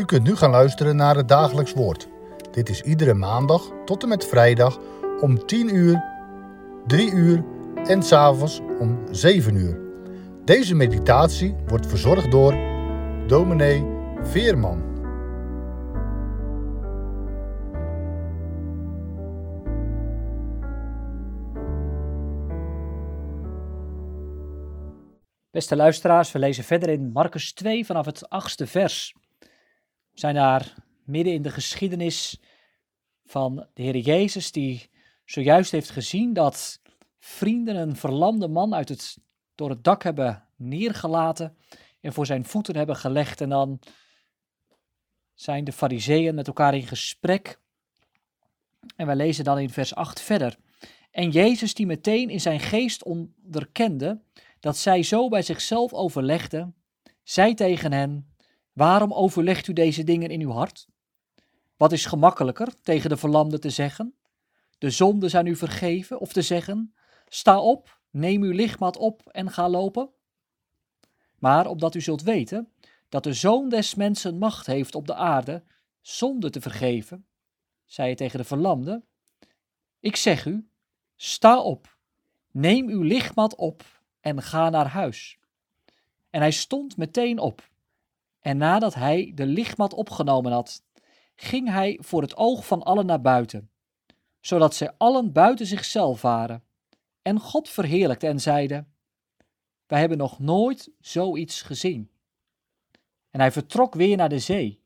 U kunt nu gaan luisteren naar het dagelijks woord. Dit is iedere maandag tot en met vrijdag om 10 uur, 3 uur en s'avonds om 7 uur. Deze meditatie wordt verzorgd door dominee Veerman. Beste luisteraars, we lezen verder in Marcus 2 vanaf het achtste vers. Zijn daar midden in de geschiedenis van de Heer Jezus, die zojuist heeft gezien dat vrienden een verlamde man uit het, door het dak hebben neergelaten en voor zijn voeten hebben gelegd. En dan zijn de fariseeën met elkaar in gesprek. En wij lezen dan in vers 8 verder. En Jezus die meteen in zijn geest onderkende dat zij zo bij zichzelf overlegden, zei tegen hen: Waarom overlegt u deze dingen in uw hart? Wat is gemakkelijker tegen de verlamde te zeggen: De zonden zijn u vergeven, of te zeggen: Sta op, neem uw lichtmat op en ga lopen? Maar opdat u zult weten dat de zoon des mensen macht heeft op de aarde zonde te vergeven, zei hij tegen de verlamde: Ik zeg u, sta op, neem uw lichtmat op en ga naar huis. En hij stond meteen op. En nadat hij de lichtmat opgenomen had, ging hij voor het oog van allen naar buiten, zodat zij allen buiten zichzelf waren, en God verheerlijkte en zeiden: Wij hebben nog nooit zoiets gezien. En hij vertrok weer naar de zee,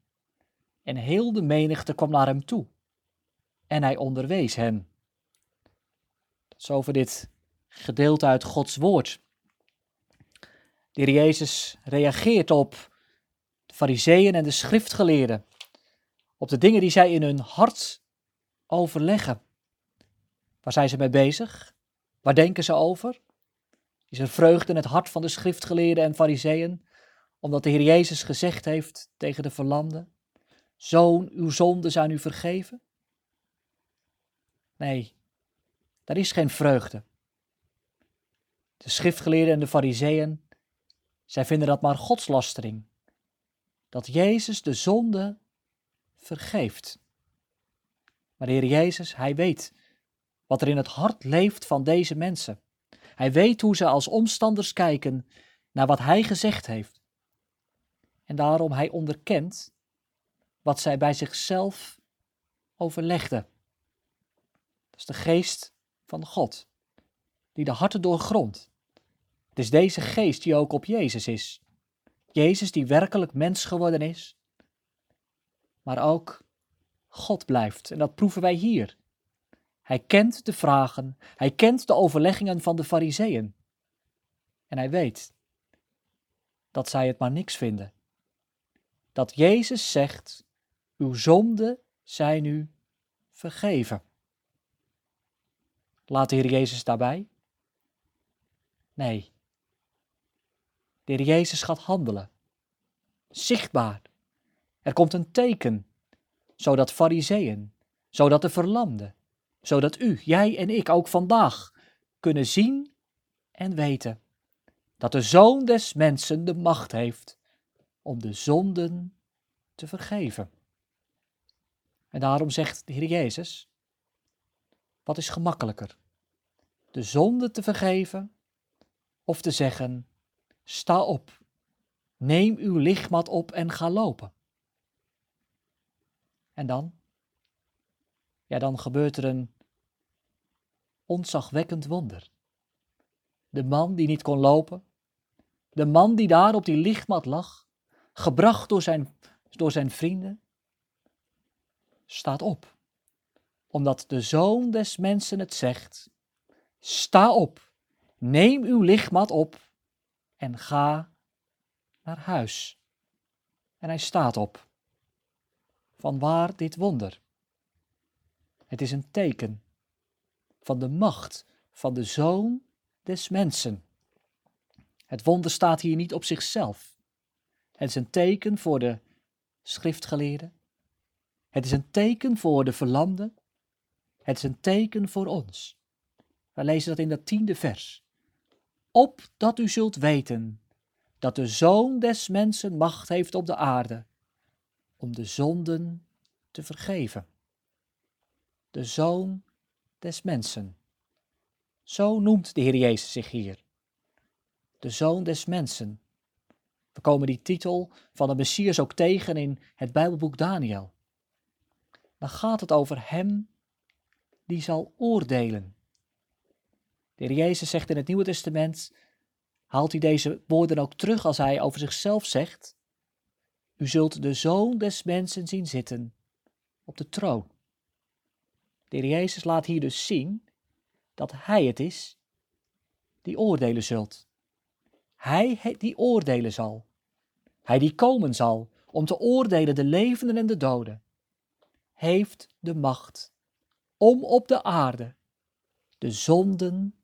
en heel de menigte kwam naar hem toe, en hij onderwees hen. Dat is over dit gedeelte uit Gods woord. De Jezus reageert op fariseeën en de schriftgeleerden. Op de dingen die zij in hun hart overleggen. Waar zijn ze mee bezig? Waar denken ze over? Is er vreugde in het hart van de schriftgeleerden en fariseeën, omdat de Heer Jezus gezegd heeft tegen de verlamde, Zoon, uw zonden zijn u vergeven? Nee, daar is geen vreugde. De schriftgeleerden en de fariseeën zij vinden dat maar godslastering. Dat Jezus de zonde vergeeft. Maar Heer Jezus, Hij weet wat er in het hart leeft van deze mensen. Hij weet hoe ze als omstanders kijken naar wat Hij gezegd heeft. En daarom Hij onderkent wat zij bij zichzelf overlegden. Dat is de geest van God, die de harten doorgrondt. Het is deze geest die ook op Jezus is. Jezus die werkelijk mens geworden is, maar ook God blijft. En dat proeven wij hier. Hij kent de vragen, hij kent de overleggingen van de Fariseeën. En hij weet dat zij het maar niks vinden. Dat Jezus zegt: Uw zonden zijn u vergeven. Laat de Heer Jezus daarbij? Nee, de Heer Jezus gaat handelen. Zichtbaar. Er komt een teken, zodat fariseeën, zodat de verlamden, zodat u, jij en ik ook vandaag kunnen zien en weten dat de Zoon des Mensen de macht heeft om de zonden te vergeven. En daarom zegt de Heer Jezus, wat is gemakkelijker? De zonde te vergeven of te zeggen, Sta op, neem uw lichtmat op en ga lopen. En dan? Ja, dan gebeurt er een ontzagwekkend wonder. De man die niet kon lopen, de man die daar op die lichtmat lag, gebracht door zijn, door zijn vrienden, staat op, omdat de zoon des mensen het zegt: Sta op, neem uw lichtmat op en ga naar huis. En hij staat op. Van waar dit wonder? Het is een teken van de macht van de Zoon des Mensen. Het wonder staat hier niet op zichzelf. Het is een teken voor de schriftgeleerden. Het is een teken voor de verlamden. Het is een teken voor ons. We lezen dat in dat tiende vers opdat u zult weten dat de Zoon des Mensen macht heeft op de aarde, om de zonden te vergeven. De Zoon des Mensen. Zo noemt de Heer Jezus zich hier. De Zoon des Mensen. We komen die titel van de Messias ook tegen in het Bijbelboek Daniel. Dan gaat het over Hem die zal oordelen. De Heer Jezus zegt in het Nieuwe Testament, haalt hij deze woorden ook terug als hij over zichzelf zegt, U zult de Zoon des Mensen zien zitten op de troon. De Heer Jezus laat hier dus zien dat Hij het is die oordelen zult. Hij die oordelen zal. Hij die komen zal om te oordelen de levenden en de doden. Heeft de macht om op de aarde de zonden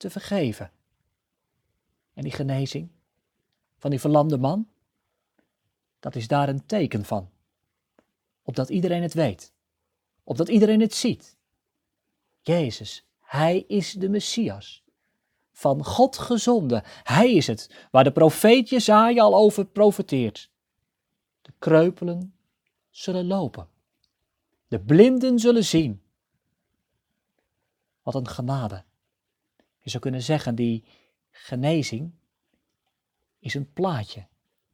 te vergeven. En die genezing van die verlamde man, dat is daar een teken van. Opdat iedereen het weet. Opdat iedereen het ziet. Jezus, Hij is de Messias. Van God gezonden. Hij is het waar de profeet Jezaja al over profeteert. De kreupelen zullen lopen. De blinden zullen zien. Wat een genade. Je zou kunnen zeggen, die genezing is een plaatje,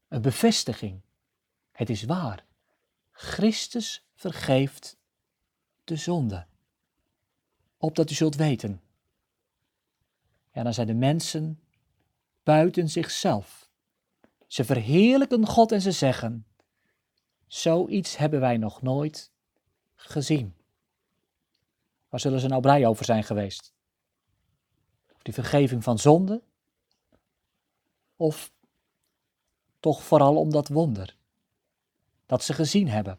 een bevestiging. Het is waar. Christus vergeeft de zonde. Opdat u zult weten. Ja, dan zijn de mensen buiten zichzelf. Ze verheerlijken God en ze zeggen: Zoiets hebben wij nog nooit gezien. Waar zullen ze nou blij over zijn geweest? Die vergeving van zonde? Of toch vooral om dat wonder dat ze gezien hebben?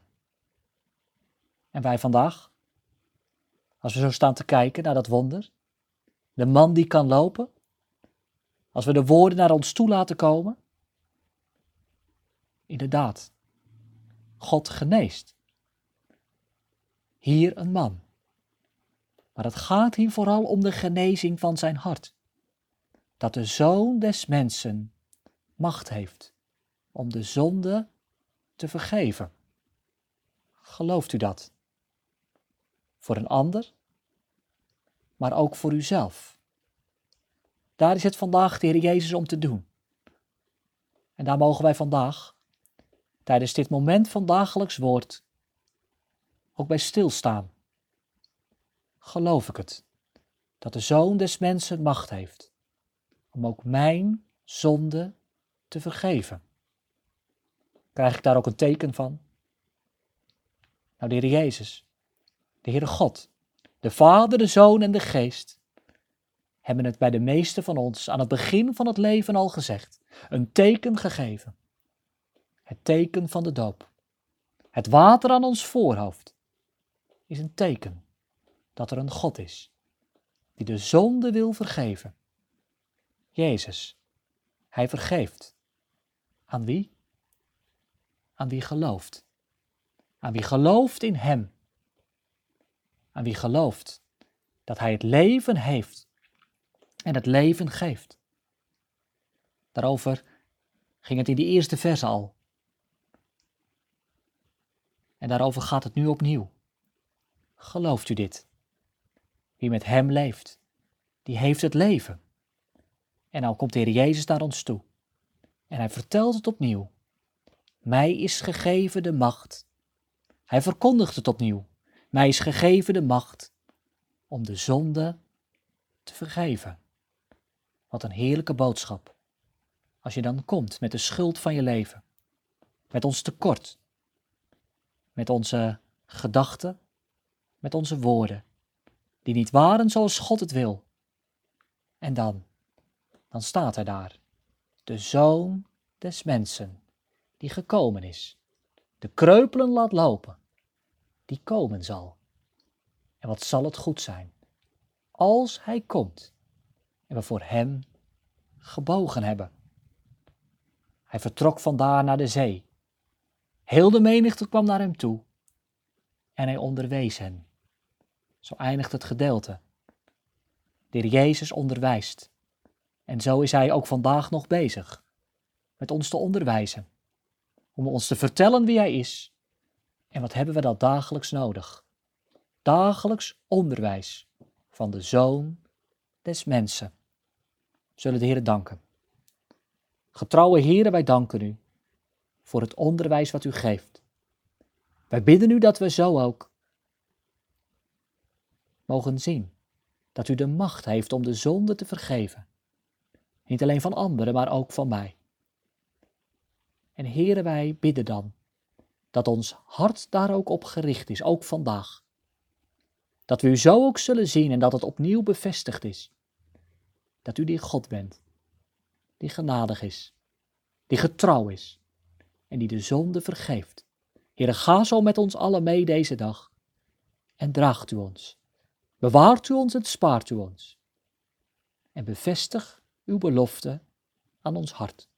En wij vandaag, als we zo staan te kijken naar dat wonder, de man die kan lopen, als we de woorden naar ons toe laten komen, inderdaad, God geneest. Hier een man maar het gaat hier vooral om de genezing van zijn hart. Dat de Zoon des Mensen macht heeft om de zonde te vergeven. Gelooft u dat? Voor een ander, maar ook voor uzelf. Daar is het vandaag de Heer Jezus om te doen. En daar mogen wij vandaag, tijdens dit moment van dagelijks woord, ook bij stilstaan geloof ik het, dat de Zoon des Mensen macht heeft om ook mijn zonde te vergeven. Krijg ik daar ook een teken van? Nou, de Heer Jezus, de Heere God, de Vader, de Zoon en de Geest hebben het bij de meesten van ons aan het begin van het leven al gezegd, een teken gegeven. Het teken van de doop. Het water aan ons voorhoofd is een teken dat er een God is die de zonde wil vergeven. Jezus, hij vergeeft. Aan wie? Aan wie gelooft. Aan wie gelooft in Hem. Aan wie gelooft dat Hij het leven heeft en het leven geeft. Daarover ging het in die eerste vers al. En daarover gaat het nu opnieuw. Gelooft u dit? Wie met Hem leeft, die heeft het leven. En nou komt de Heer Jezus naar ons toe. En Hij vertelt het opnieuw. Mij is gegeven de macht. Hij verkondigt het opnieuw. Mij is gegeven de macht om de zonde te vergeven. Wat een heerlijke boodschap. Als je dan komt met de schuld van je leven, met ons tekort, met onze gedachten, met onze woorden, die niet waren zoals God het wil. En dan, dan staat hij daar, de Zoon des Mensen, die gekomen is, de kreupelen laat lopen, die komen zal. En wat zal het goed zijn, als hij komt en we voor hem gebogen hebben. Hij vertrok vandaar naar de zee. Heel de menigte kwam naar hem toe en hij onderwees hen. Zo eindigt het gedeelte. De heer Jezus onderwijst. En zo is hij ook vandaag nog bezig met ons te onderwijzen. Om ons te vertellen wie hij is En wat hebben we dat dagelijks nodig? Dagelijks onderwijs van de Zoon des Mensen. Zullen de Heer danken. Getrouwe Heren, wij danken u voor het onderwijs wat u geeft. Wij bidden u dat we zo ook mogen zien dat u de macht heeft om de zonde te vergeven. Niet alleen van anderen, maar ook van mij. En heren, wij bidden dan dat ons hart daar ook op gericht is, ook vandaag. Dat we u zo ook zullen zien en dat het opnieuw bevestigd is. Dat u die God bent, die genadig is, die getrouw is en die de zonde vergeeft. Heere, ga zo met ons allen mee deze dag en draagt u ons. Bewaart u ons en spaart u ons. En bevestig uw belofte aan ons hart.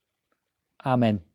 Amen.